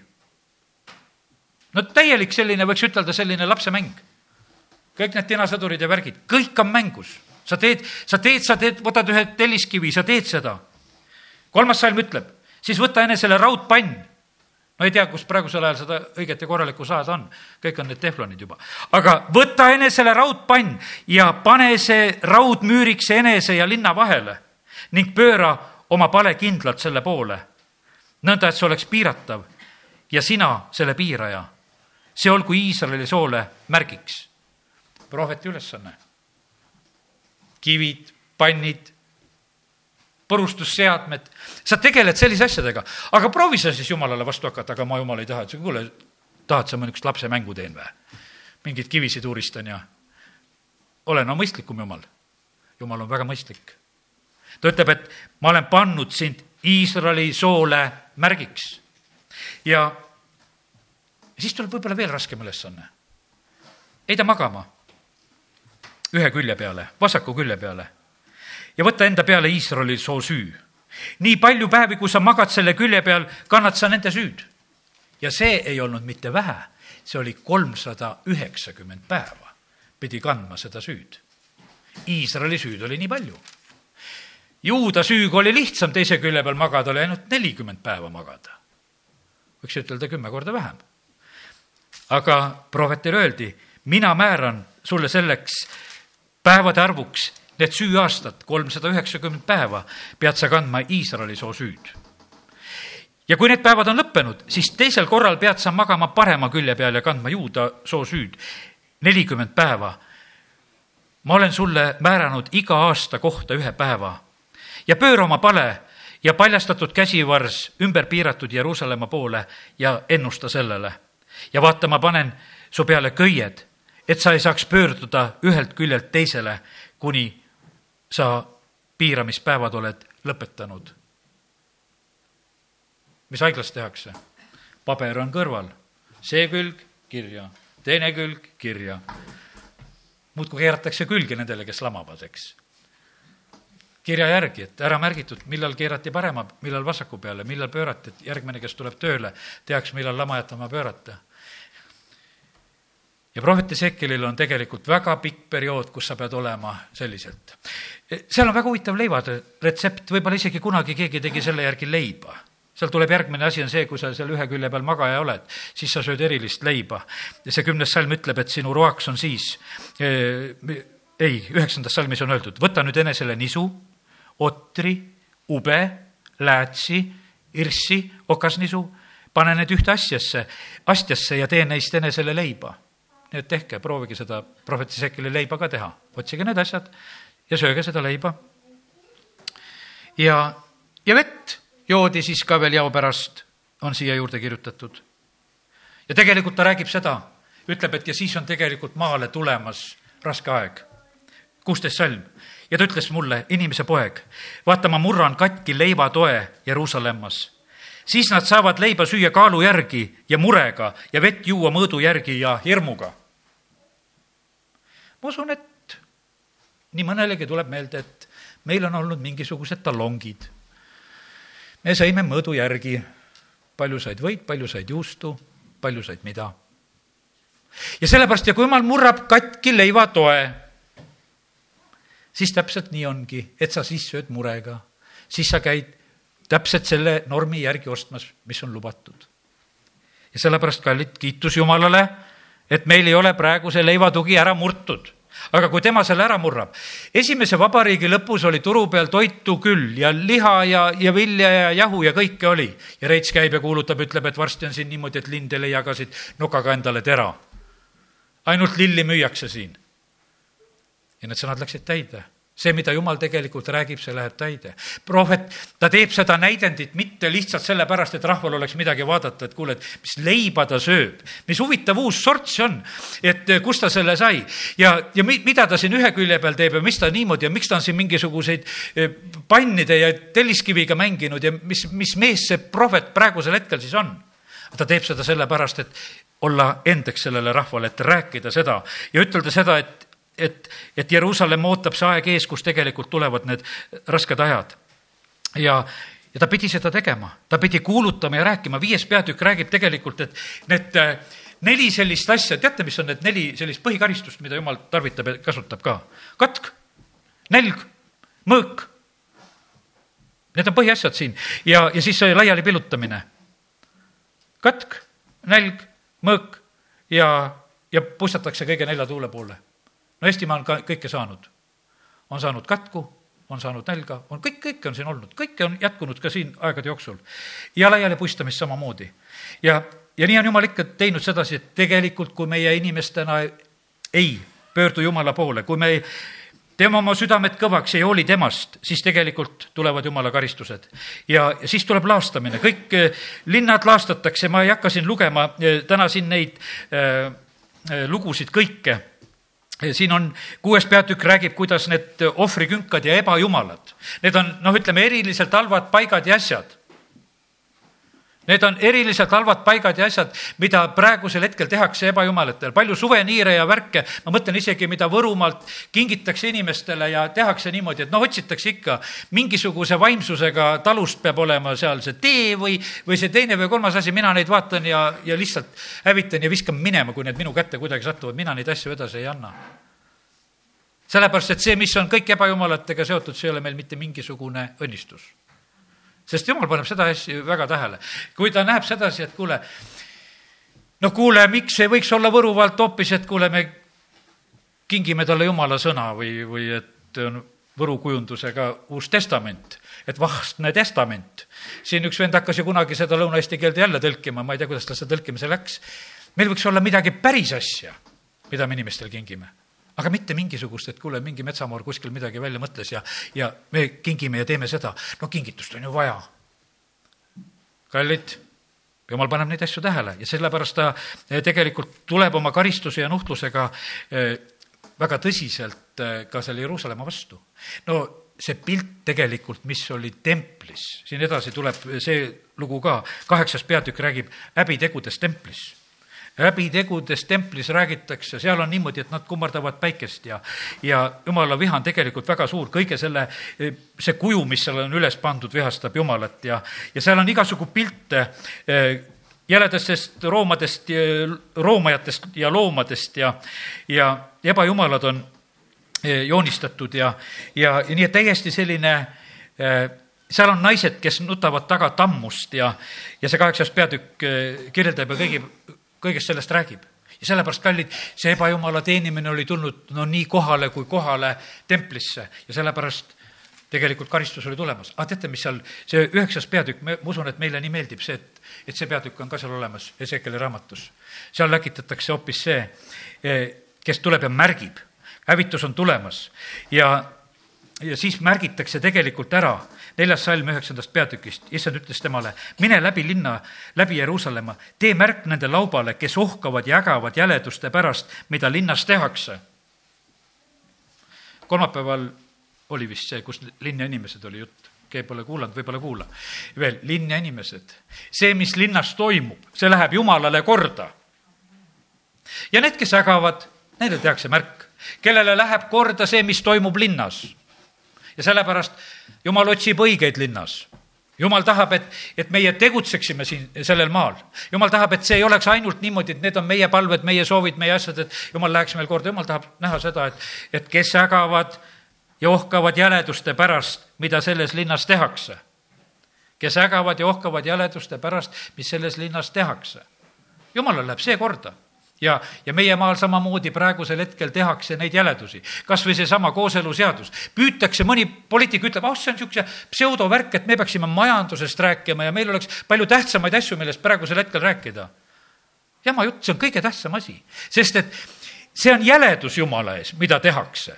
no täielik selline, võiks ütelda, selline lapsemäng. kõik need tinasõdurid ja värgid, kõik on mängus. sa teed, sa teed, sa teed, võtad ühe telliskivi, sa teed seda. kolmas salm ütleb, siis võta enesele raudpann ma ei tea, kus praegusel ajal seda õiget ja korralikku saada on, kõik on need teflonid juba. aga võta enesele raudpann ja pane see raudmüüriks enese ja linna vahele ning pööra oma pale kindlalt selle poole, nõnda et see oleks piiratav ja sina selle piiraja. see olgu Iisraeli soole märgiks. prohveti ülesanne. kivid, pannid, purustusseadmed, sa tegeled sellise asjadega, aga proovi sa siis jumalale vastu hakata, aga ma jumal ei taha, et kuule, tahad sa ma niisugust lapsemängu teen või? mingeid kivisid uuristan ja ole no mõistlikum jumal. jumal on väga mõistlik. ta ütleb, et ma olen pannud sind Iisraeli soole märgiks ja siis tuleb võib-olla veel raskem ülesanne. heida magama ühe külje peale, vasaku külje peale ja võta enda peale Iisraeli soo süü. nii palju päevi, kui sa magad selle külje peal, kannad sa nende süüd. ja see ei olnud mitte vähe, see oli kolmsada üheksakümmend päeva pidi kandma seda süüd. Iisraeli süüd oli nii palju. Juuda süüga oli lihtsam teise külje peal magada, oli ainult nelikümmend päeva magada võiks ütelda kümme korda vähem. aga prohvetile öeldi, mina määran sulle selleks päevade arvuks need süüaastad, kolmsada üheksakümmend päeva, pead sa kandma Iisraeli soo süüd. ja kui need päevad on lõppenud, siis teisel korral pead sa magama parema külje peal ja kandma juuda soo süüd, nelikümmend päeva. ma olen sulle määranud iga aasta kohta ühe päeva ja pööra oma pale ja paljastatud käsivars ümber piiratud Jeruusalemma poole ja ennusta sellele. ja vaata, ma panen su peale köied, et sa ei saaks pöörduda ühelt küljelt teisele, kuni sa piiramispäevad oled lõpetanud. mis haiglas tehakse? paber on kõrval, see külg kirja, teine külg kirja. muudkui keeratakse külge nendele, kes lamavad, eks kirja järgi, et ära märgitud, millal keerati parema, millal vasaku peale, millal pöörati, et järgmine, kes tuleb tööle, teaks, millal lamajat oma pöörata. Ja prohvet Ezekielil on tegelikult väga pikk periood, kus sa pead olema selliselt. seal on väga huvitav leivade retsept, võib-olla isegi kunagi keegi tegi selle järgi leiba seal tuleb järgmine asi on see, kui sa seal ühe külje peal magaja oled, siis sa sööd erilist leiba. ja see kümnes salm ütleb, et sinu roaks on siis eh, ei, üheksandas salmis on öeldud, võta nüüd enesele nisu otri, ube, läätsi, irssi, okasnisu, pane need ühte asjasse, astjasse ja tee neist enesele leiba. Nii et tehke, proovige seda prohvet Isekeli leiba ka teha, otsige need asjad ja sööge seda leiba. ja, ja vett joodi siis ka veel jao pärast, on siia juurde kirjutatud. ja tegelikult ta räägib seda, ütleb, et ja siis on tegelikult maale tulemas raske aeg. kuusteist salm ja ta ütles mulle, inimese poeg, vaata, ma murran katki leivatoe Jeruusalemmas. Siis nad saavad leiba süüa kaalu järgi ja murega ja vett juua mõõdu järgi ja hirmuga. ma usun, et nii mõnelegi tuleb meelde, et meil on olnud mingisugused talongid. me sõime mõõdu järgi, palju said võit, palju said juustu, palju said mida. ja sellepärast, ja kui jumal murrab katki leivatoe siis täpselt nii ongi, et sa siis sööd murega, siis sa käid täpselt selle normi järgi ostmas, mis on lubatud. ja sellepärast, kallid, kiitus Jumalale, et meil ei ole praegu see leivatugi ära murtud aga kui tema selle ära murrab, esimese vabariigi lõpus oli turu peal toitu küll ja liha ja, ja vilja ja jahu ja kõike oli. ja Reits käib ja kuulutab, ütleb, et varsti on siin niimoodi, et lind ei leia ka siit nukaga endale tera. ainult lilli müüakse siin ja need sõnad läksid täide see, mida jumal tegelikult räägib, see läheb täide. prohvet, ta teeb seda näidendit mitte lihtsalt sellepärast, et rahval oleks midagi vaadata, et kuule, et mis leiba ta sööb. mis huvitav uus sort see on, et eh, kust ta selle sai ja, ja mi, mida ta siin ühe külje peal teeb ja mis ta niimoodi ja miks ta on siin mingisuguseid eh, pannide ja telliskiviga mänginud ja mis, mis mees see prohvet praegusel hetkel siis on. ta teeb seda sellepärast, et olla endeks sellele rahvale, et rääkida seda ja ütelda seda, et et, et Jeruusalemm ootab see aeg ees, kus tegelikult tulevad need rasked ajad. ja, ja ta pidi seda tegema, ta pidi kuulutama ja rääkima, viies peatükk räägib tegelikult, et need, neli sellist asja, teate, mis on need neli sellist põhikaristust, mida jumal tarvitab ja kasutab ka? katk, nälg, mõõk. Need on põhiasjad siin ja, ja siis laiali pillutamine. katk, nälg, mõõk ja, ja puistatakse kõige nelja tuule poole. No Eestimaa on ka kõike saanud. on saanud katku, on saanud nälga, on kõik, kõike on siin olnud, kõike on jätkunud ka siin aegade jooksul. ja laiali puistamist samamoodi. ja ja nii on Jumal ikka teinud sedasi, et tegelikult, kui meie inimestena ei pöördu Jumala poole, kui me ei teeme oma südamed kõvaks, ei hooli temast, siis tegelikult tulevad jumala karistused. ja siis tuleb laastamine, kõik eh, linnad laastatakse, ma ei hakka siin lugema eh, täna siin neid äh, lugusid kõike. Siin on, kuues peatükk räägib, kuidas need ohvrikünkad ja ebajumalad, need on noh, ütleme eriliselt halvad paigad ja asjad Need on eriliselt halvad paigad ja asjad, mida praegusel hetkel tehakse ebajumalatel. palju suveniire ja värke, ma mõtlen isegi, mida Võrumaalt kingitakse inimestele ja tehakse niimoodi, et noh, otsitakse ikka mingisuguse vaimsusega talust peab olema seal see tee või, või see teine või kolmas asi, mina neid vaatan ja, ja lihtsalt hävitan ja viskan minema, kui need minu kätte kuidagi satuvad, mina neid asju edasi ei anna. Sellepärast, et see, mis on kõik ebajumalatega seotud, see ei ole meil mitte mingisugune õnnistus sest jumal paneb seda asja väga tähele. kui ta näeb sedasi, et kuule, no kuule, miks ei võiks olla Võrumaalt hoopis, et kuule, me kingime talle jumala sõna või, või et on Võru kujundusega Uus Testament, et vastne testament. siin üks vend hakkas ju kunagi seda lõuna-eesti keelde jälle tõlkima, ma ei tea, kuidas tal see tõlkimise läks. meil võiks olla midagi päris asja, mida me inimestele kingime aga mitte mingisugust, et kuule, mingi metsamoor kuskil midagi välja mõtles ja, ja me kingime ja teeme seda. no kingitust on ju vaja. kallid, jumal paneb neid asju tähele ja sellepärast ta eh, tegelikult tuleb oma karistuse ja nuhtlusega eh, väga tõsiselt eh, ka selle Jeruusalemma vastu. no see pilt tegelikult, mis oli templis, siin edasi tuleb see lugu ka, kaheksas peatükk räägib häbitegudest templis häbitegudes templis räägitakse, seal on niimoodi, et nad kummardavad päikest ja, ja jumala viha on tegelikult väga suur, kõige selle, see kuju, mis seal on üles pandud, vihastab Jumalat ja, ja seal on igasugu pilte eh, jäledastest roomadest, roomajatest ja loomadest ja, ja ebajumalad on eh, joonistatud ja, ja, ja nii et täiesti selline eh, seal on naised, kes nutavad taga tammust ja, ja see kaheksas peatükk kirjeldab ja kõigi kõigest sellest räägib. ja sellepärast, kallid, see ebajumala teenimine oli tulnud no nii kohale kui kohale templisse ja sellepärast tegelikult karistus oli tulemas. aga teate, mis seal, see üheksas peatükk, ma usun, et meile nii meeldib see, et, et see peatükk on ka seal olemas, Ezekeli raamatus. seal läkitatakse hoopis see, eh, kes tuleb ja märgib, hävitus on tulemas ja, ja siis märgitakse tegelikult ära neljas salm üheksandast peatükist, issand ütles temale, mine läbi linna, läbi Jeruusalemma, tee märk nende laubale, kes ohkavad ja ägavad jäleduste pärast, mida linnas tehakse. kolmapäeval oli vist see, kus linna inimesed oli jutt keegi pole kuulanud, võib-olla kuula. veel, linn ja inimesed. see, mis linnas toimub, see läheb jumalale korda. ja need, kes ägavad, neile tehakse märk. kellele läheb korda see, mis toimub linnas. Ja sellepärast jumal otsib õigeid linnas jumal tahab, et, et meie tegutseksime siin sellel maal. jumal tahab, et see ei oleks ainult niimoodi, et need on meie palved, meie soovid, meie asjad, et jumal läheks meil korda, jumal tahab näha seda, et, et kes ägavad ja ohkavad jäleduste pärast, mida selles linnas tehakse. kes ägavad ja ohkavad jäleduste pärast, mis selles linnas tehakse. jumalal läheb see korda ja, ja meie maal samamoodi praegusel hetkel tehakse neid jäledusi. kas või seesama kooseluseadus. püütakse, mõni poliitik ütleb, ah see on niisugune pseudovärk, et me peaksime majandusest rääkima ja meil oleks palju tähtsamaid asju, millest praegusel hetkel rääkida. jama jutt, see on kõige tähtsam asi, sest et see on jäledus Jumala ees, mida tehakse.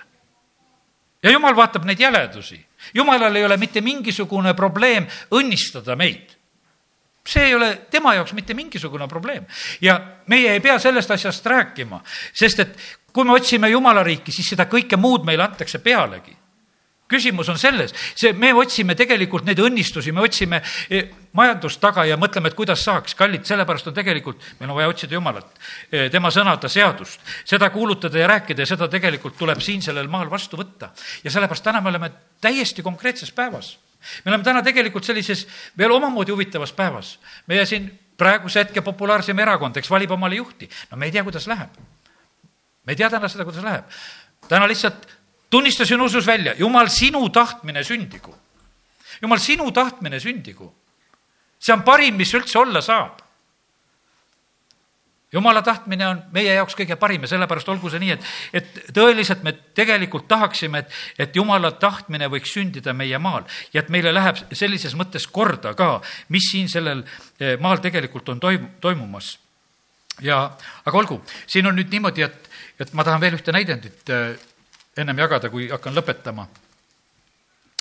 ja Jumal vaatab neid jäledusi. Jumalal ei ole mitte mingisugune probleem õnnistada meid see ei ole tema jaoks mitte mingisugune probleem. ja meie ei pea sellest asjast rääkima, sest et kui me otsime Jumala riiki, siis seda kõike muud meile antakse pealegi. küsimus on selles, see, me otsime tegelikult neid õnnistusi, me otsime e, majandust taga ja mõtleme, et kuidas saaks, kallid, sellepärast on tegelikult, meil on vaja otsida Jumalat, e, tema sõna, ta seadust, seda kuulutada ja rääkida ja seda tegelikult tuleb siin sellel maal vastu võtta. ja sellepärast täna me oleme täiesti konkreetses päevas me oleme täna tegelikult sellises veel omamoodi huvitavas päevas. meie siin praeguse hetke populaarsem erakond, eks valib omale juhti. no me ei tea, kuidas läheb. me ei tea täna seda, kuidas läheb. täna lihtsalt tunnistasin usus välja, jumal, sinu tahtmine sündigu. jumal, sinu tahtmine sündigu. see on parim, mis üldse olla saab jumala tahtmine on meie jaoks kõige parim ja sellepärast olgu see nii, et, et tõeliselt me tegelikult tahaksime, et, et jumala tahtmine võiks sündida meie maal ja et meile läheb sellises mõttes korda ka, mis siin sellel eh, maal tegelikult on toim-, toimumas. ja, aga olgu, siin on nüüd niimoodi, et, et ma tahan veel ühte näidendit eh, ennem jagada, kui hakkan lõpetama.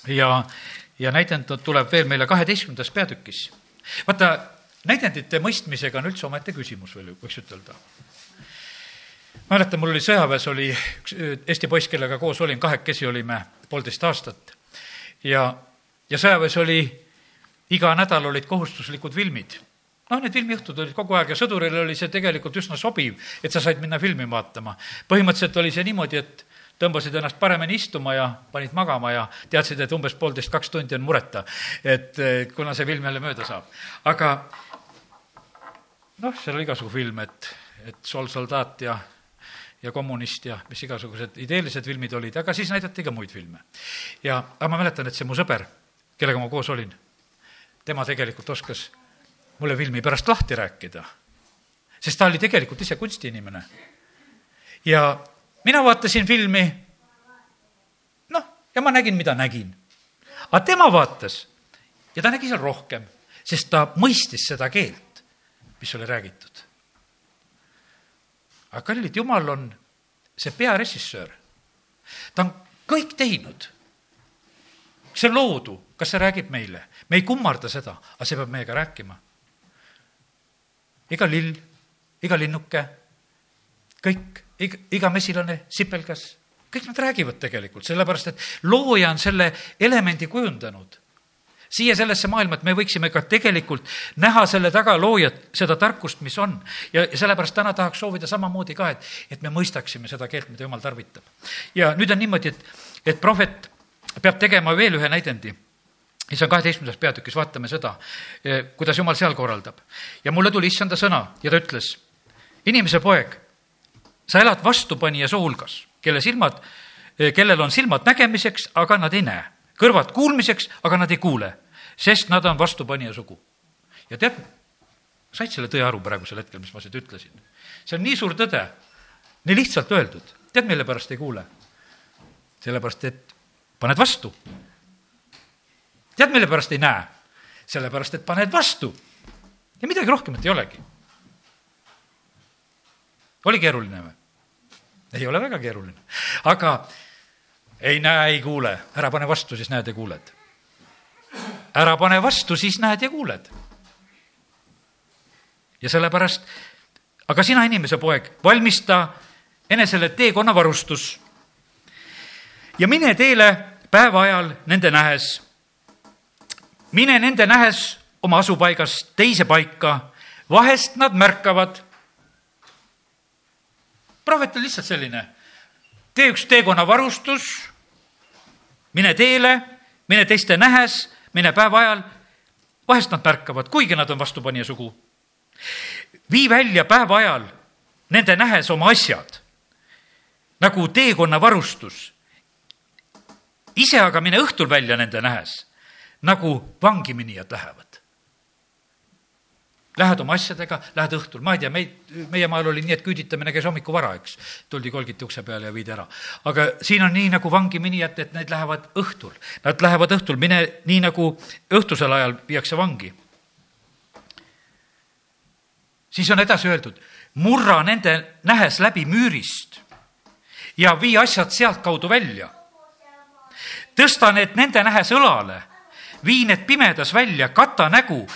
ja, ja näidend tuleb veel meile kaheteistkümnendas peatükis. vaata näidendite mõistmisega on üldse omaette küsimus veel, võiks ütelda. mäletan, mul oli sõjaväes oli üks Eesti poiss, kellega koos olin, kahekesi olime poolteist aastat ja, ja sõjaväes oli, iga nädal olid kohustuslikud filmid noh, need filmiõhtud olid kogu aeg ja sõdurile oli see tegelikult üsna sobiv, et sa said minna filmi vaatama. põhimõtteliselt oli see niimoodi, et tõmbasid ennast paremini istuma ja panid magama ja teadsid, et umbes poolteist, kaks tundi on mureta, et kuna see film jälle mööda saab. aga noh, seal oli igasugu filme, et, et Sool soldaat ja, ja kommunist ja mis igasugused ideelised filmid olid, aga siis näidati ka muid filme. ja, aga ma mäletan, et see mu sõber, kellega ma koos olin, tema tegelikult oskas mulle filmi pärast lahti rääkida. sest ta oli tegelikult ise kunstiinimene. ja mina vaatasin filmi, noh, ja ma nägin, mida nägin. aga tema vaatas ja ta nägi seal rohkem, sest ta mõistis seda keelt mis oli räägitud. aga kallid, Jumal on see pearežissöör. ta on kõik teinud. see loodu, kas see räägib meile? me ei kummarda seda, aga see peab meiega rääkima. iga lill, iga linnuke, kõik, iga, iga mesilane, sipelgas, kõik nad räägivad tegelikult, sellepärast et looja on selle elemendi kujundanud siia sellesse maailma, et me võiksime ka tegelikult näha selle taga loojat, seda tarkust, mis on. ja, sellepärast täna tahaks soovida samamoodi ka, et, et me mõistaksime seda keelt, mida jumal tarvitab. ja nüüd on niimoodi, et, et prohvet peab tegema veel ühe näidendi ja see on kaheteistkümnendas peatükis, vaatame seda, eh, kuidas jumal seal korraldab. ja mulle tuli issanda sõna ja ta ütles, inimese poeg, sa elad vastupanija soo hulgas, kelle silmad, eh, kellel on silmad nägemiseks, aga nad ei näe kõrvad kuulmiseks, aga nad ei kuule, sest nad on vastupanija sugu. ja tead, said selle tõe aru praegusel hetkel, mis ma seda ütlesin? see on nii suur tõde, nii lihtsalt öeldud. tead, mille pärast ei kuule? sellepärast, et paned vastu. tead, mille pärast ei näe? sellepärast, et paned vastu. ja midagi rohkemat ei olegi. oli keeruline või? ei ole väga keeruline, aga ei näe, ei kuule, ära pane vastu, siis näed ja kuuled. ära pane vastu, siis näed ja kuuled. ja sellepärast, aga sina, inimese poeg, valmista enesele teekonnavarustus ja mine teele päeva ajal nende nähes. mine nende nähes oma asupaigast teise paika, vahest nad märkavad. prohvet on lihtsalt selline, tee üks teekonnavarustus mine teele, mine teiste nähes, mine päeva ajal. vahest nad märkavad, kuigi nad on vastupanija sugu. vii välja päeva ajal nende nähes oma asjad nagu teekonna varustus. ise aga mine õhtul välja nende nähes, nagu vangi minijad lähevad. Lähed oma asjadega, lähed õhtul, ma ei tea, meid, meie maal oli nii, et küüditamine käis hommikul vara, eks. tuldi, kolgiti ukse peale ja viidi ära. aga siin on nii nagu vangi minijad, et need lähevad õhtul. Nad lähevad õhtul, mine nii nagu õhtusel ajal viiakse vangi. siis on edasi öeldud, murra nende nähes läbi müürist ja vii asjad sealtkaudu välja. tõsta need nende nähes õlale, vii need pimedas välja, kata nägu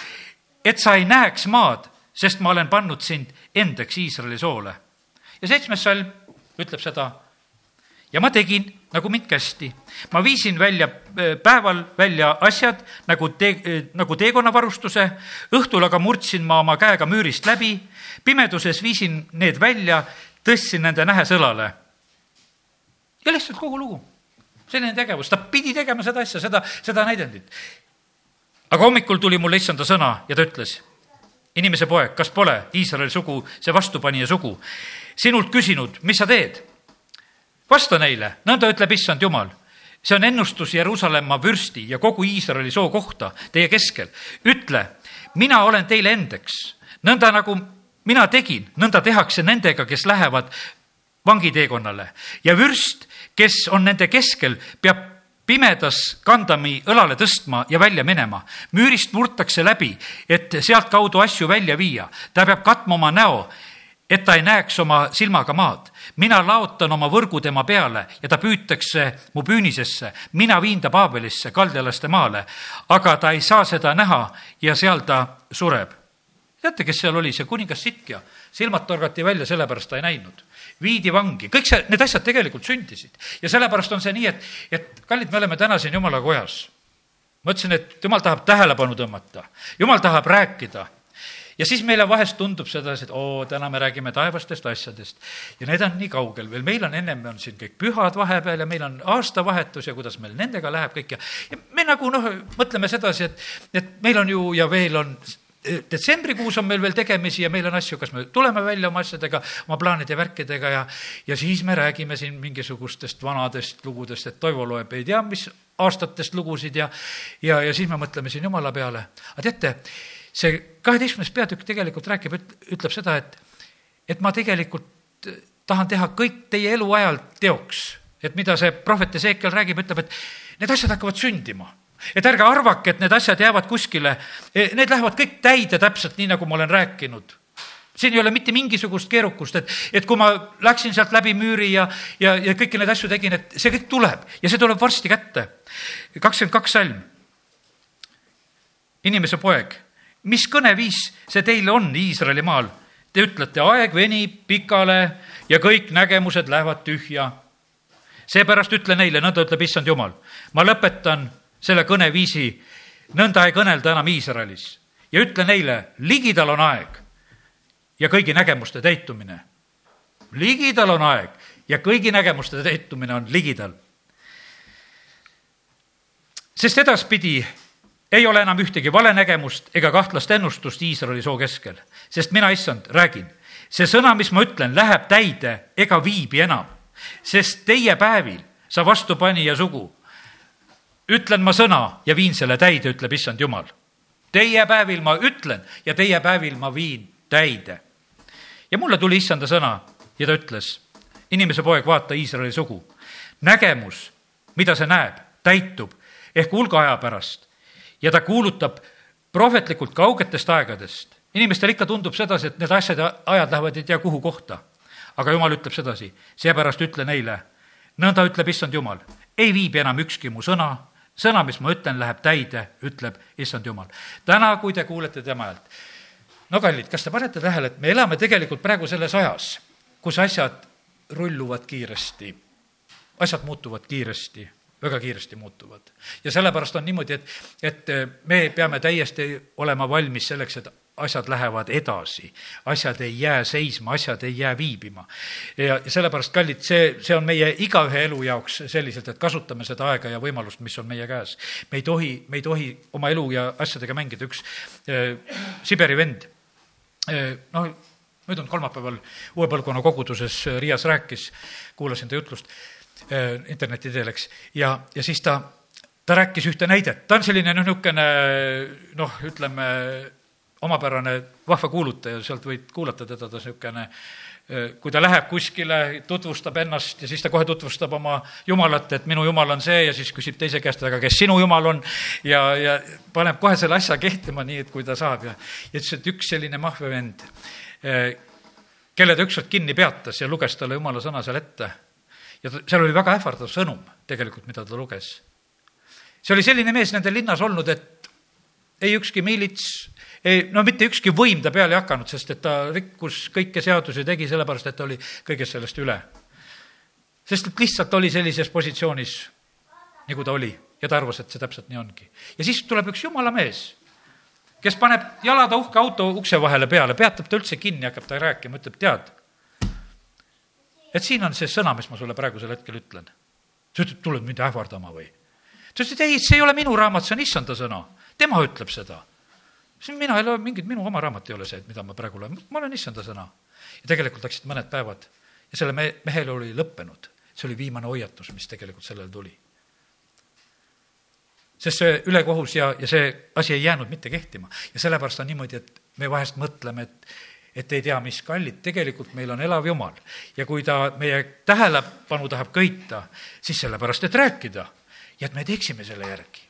et sa ei näeks maad, sest ma olen pannud sind endaks Iisraeli soole. ja seitsmes salm ütleb seda. ja ma tegin, nagu mind kästi. ma viisin välja äh, päeval välja asjad nagu tee, äh, nagu teekonnavarustuse, õhtul aga murdsin ma oma käega müürist läbi, pimeduses viisin need välja, tõstsin nende nähes õlale. ja lihtsalt kogu lugu selline tegevus, ta pidi tegema seda asja, seda, seda näidendit aga hommikul tuli mulle issanda sõna ja ta ütles, inimese poeg, kas pole Iisraeli sugu see vastupanija sugu, sinult küsinud, mis sa teed? vasta neile, nõnda ütleb issand Jumal see on ennustus Jeruusalemma vürsti ja kogu Iisraeli soo kohta teie keskel. ütle, mina olen teile endeks, nõnda nagu mina tegin, nõnda tehakse nendega, kes lähevad vangiteekonnale ja vürst, kes on nende keskel, peab pimedas kandami õlale tõstma ja välja minema. müürist murtakse läbi, et sealtkaudu asju välja viia. ta peab katma oma näo, et ta ei näeks oma silmaga maad mina laotan oma võrgu tema peale ja ta püütakse mu püünisesse. mina viin ta Paabelisse, kaldjalaste maale, aga ta ei saa seda näha ja seal ta sureb. teate, kes seal oli, see kuningas Sitkia, silmad torgati välja, sellepärast ta ei näinud viidi vangi, kõik see, need asjad tegelikult sündisid. Ja sellepärast on see nii, et, et kallid, me oleme täna siin jumala kojas. ma ütlesin, et jumal tahab tähelepanu tõmmata, jumal tahab rääkida. Ja siis meile vahest tundub sedasi, et oo, täna me räägime taevastest asjadest. Ja need on nii kaugel veel, meil on ennem on siin kõik pühad vahepeal ja meil on aastavahetus ja kuidas meil nendega läheb kõik. Ja, ja me nagu noh, mõtleme sedasi, et, et meil on ju ja veel on detsembrikuus on meil veel tegemisi ja meil on asju, kas me tuleme välja oma asjadega, oma plaanide värkidega ja, ja siis me räägime siin mingisugustest vanadest lugudest, et Toivo loeb ei tea mis aastatest lugusid ja, ja, ja siis me mõtleme siin jumala peale. aga teate, see kaheteistkümnes peatükk tegelikult räägib, ütleb seda, et, et ma tegelikult tahan teha kõik teie eluajal teoks. et mida see prohvet Ezekiel räägib, ütleb, et need asjad hakkavad sündima et ärge arvake, et need asjad jäävad kuskile, e, need lähevad kõik täide täpselt nii, nagu ma olen rääkinud siin ei ole mitte mingisugust keerukust, et, et kui ma läksin sealt läbi müüri ja, ja, ja kõiki neid asju tegin, et see kõik tuleb ja see tuleb varsti kätte. kakskümmend kaks salm. inimese poeg mis kõneviis see teil on Iisraeli maal? Te ütlete, aeg venib pikale ja kõik nägemused lähevad tühja. seepärast ütle neile, nõnda ütleb issand jumal, ma lõpetan selle kõneviisi, nõnda ei kõnelda enam Iisraelis. Ja ütle neile, ligidal on aeg ja kõigi nägemuste täitumine. ligidal on aeg ja kõigi nägemuste täitumine on ligidal. sest edaspidi ei ole enam ühtegi valenägemust ega kahtlast ennustust Iisraeli soo keskel, sest mina, issand, räägin, see sõna, mis ma ütlen, läheb täide ega viibi enam, sest teie päevil, sa vastupanija sugu, ütlen ma sõna ja viin selle täide, ütleb issand Jumal. Teie päevil ma ütlen ja teie päevil ma viin täide. ja mulle tuli issanda sõna ja ta ütles, inimese poeg, vaata Iisraeli sugu, nägemus, mida see näeb, täitub ehk hulga aja pärast ja ta kuulutab prohvetlikult kaugetest aegadest. inimestel ikka tundub sedasi, et need asjad ja ajad lähevad ei tea kuhu kohta. aga jumal ütleb sedasi, seepärast ütle neile, nõnda ütleb issand jumal, ei viibi enam ükski mu sõna, sõna, mis ma ütlen, läheb täide, ütleb issand jumal. täna, kui te kuulete tema häält, no kallid, kas te panete tähele, et me elame tegelikult praegu selles ajas, kus asjad rulluvad kiiresti, asjad muutuvad kiiresti väga kiiresti muutuvad. ja sellepärast on niimoodi, et, et me peame täiesti olema valmis selleks, et asjad lähevad edasi, asjad ei jää seisma, asjad ei jää viibima. ja sellepärast, kallid, see, see on meie igaühe elu jaoks selliselt, et kasutame seda aega ja võimalust, mis on meie käes. me ei tohi, me ei tohi oma elu ja asjadega mängida, üks äh, Siberi vend äh,, noh, möödunud kolmapäeval uue põlvkonna koguduses Riias rääkis, kuulasin ta jutlust Äh, interneti teel, eks, ja, ja siis ta, ta rääkis ühte näidet, ta on selline noh, niisugune noh, ütleme omapärane vahva kuulutaja, sealt võid kuulata teda, ta niisugune kui ta läheb kuskile, tutvustab ennast ja siis ta kohe tutvustab oma jumalat, et minu jumal on see ja siis küsib teise käest, aga kes sinu jumal on ja, ja paneb kohe selle asja kehtima nii, et kui ta saab ja, ja ütles, et üks selline mahve vend, äh, kelle ta ükskord kinni peatas ja luges talle jumala sõna seal ette ja ta, seal oli väga ähvardav sõnum tegelikult, mida ta luges. see oli selline mees nende linnas olnud, et ei ükski miilits, ei, no mitte ükski võim ta peale ei hakanud, sest et ta rikkus kõiki seadusi, tegi sellepärast, et ta oli kõigest sellest üle. sest et lihtsalt oli sellises positsioonis, nagu ta oli ja ta arvas, et see täpselt nii ongi. ja siis tuleb üks jumala mees, kes paneb jalad uhke auto ukse vahele peale, peatab ta üldse kinni, hakkab ta rääkima, ütleb, tead et siin on see sõna, mis ma sulle praegusel hetkel ütlen. sa ütled, tuled mind ähvardama või? ta ütles, et ei, see ei ole minu raamat, see on issanda sõna. tema ütleb seda. Siis mina ei loe, mingit minu oma raamat ei ole see, mida ma praegu loen, ma olen issanda sõna. ja tegelikult läksid mõned päevad ja selle me-, mehel oli lõppenud. see oli viimane hoiatus, mis tegelikult sellele tuli. sest see ülekohus ja, ja see asi ei jäänud mitte kehtima ja sellepärast on niimoodi, et me vahest mõtleme, et et ei tea, mis kallid, tegelikult meil on elav Jumal. ja kui ta meie tähelepanu tahab köita, siis sellepärast, et rääkida ja et me teeksime selle järgi.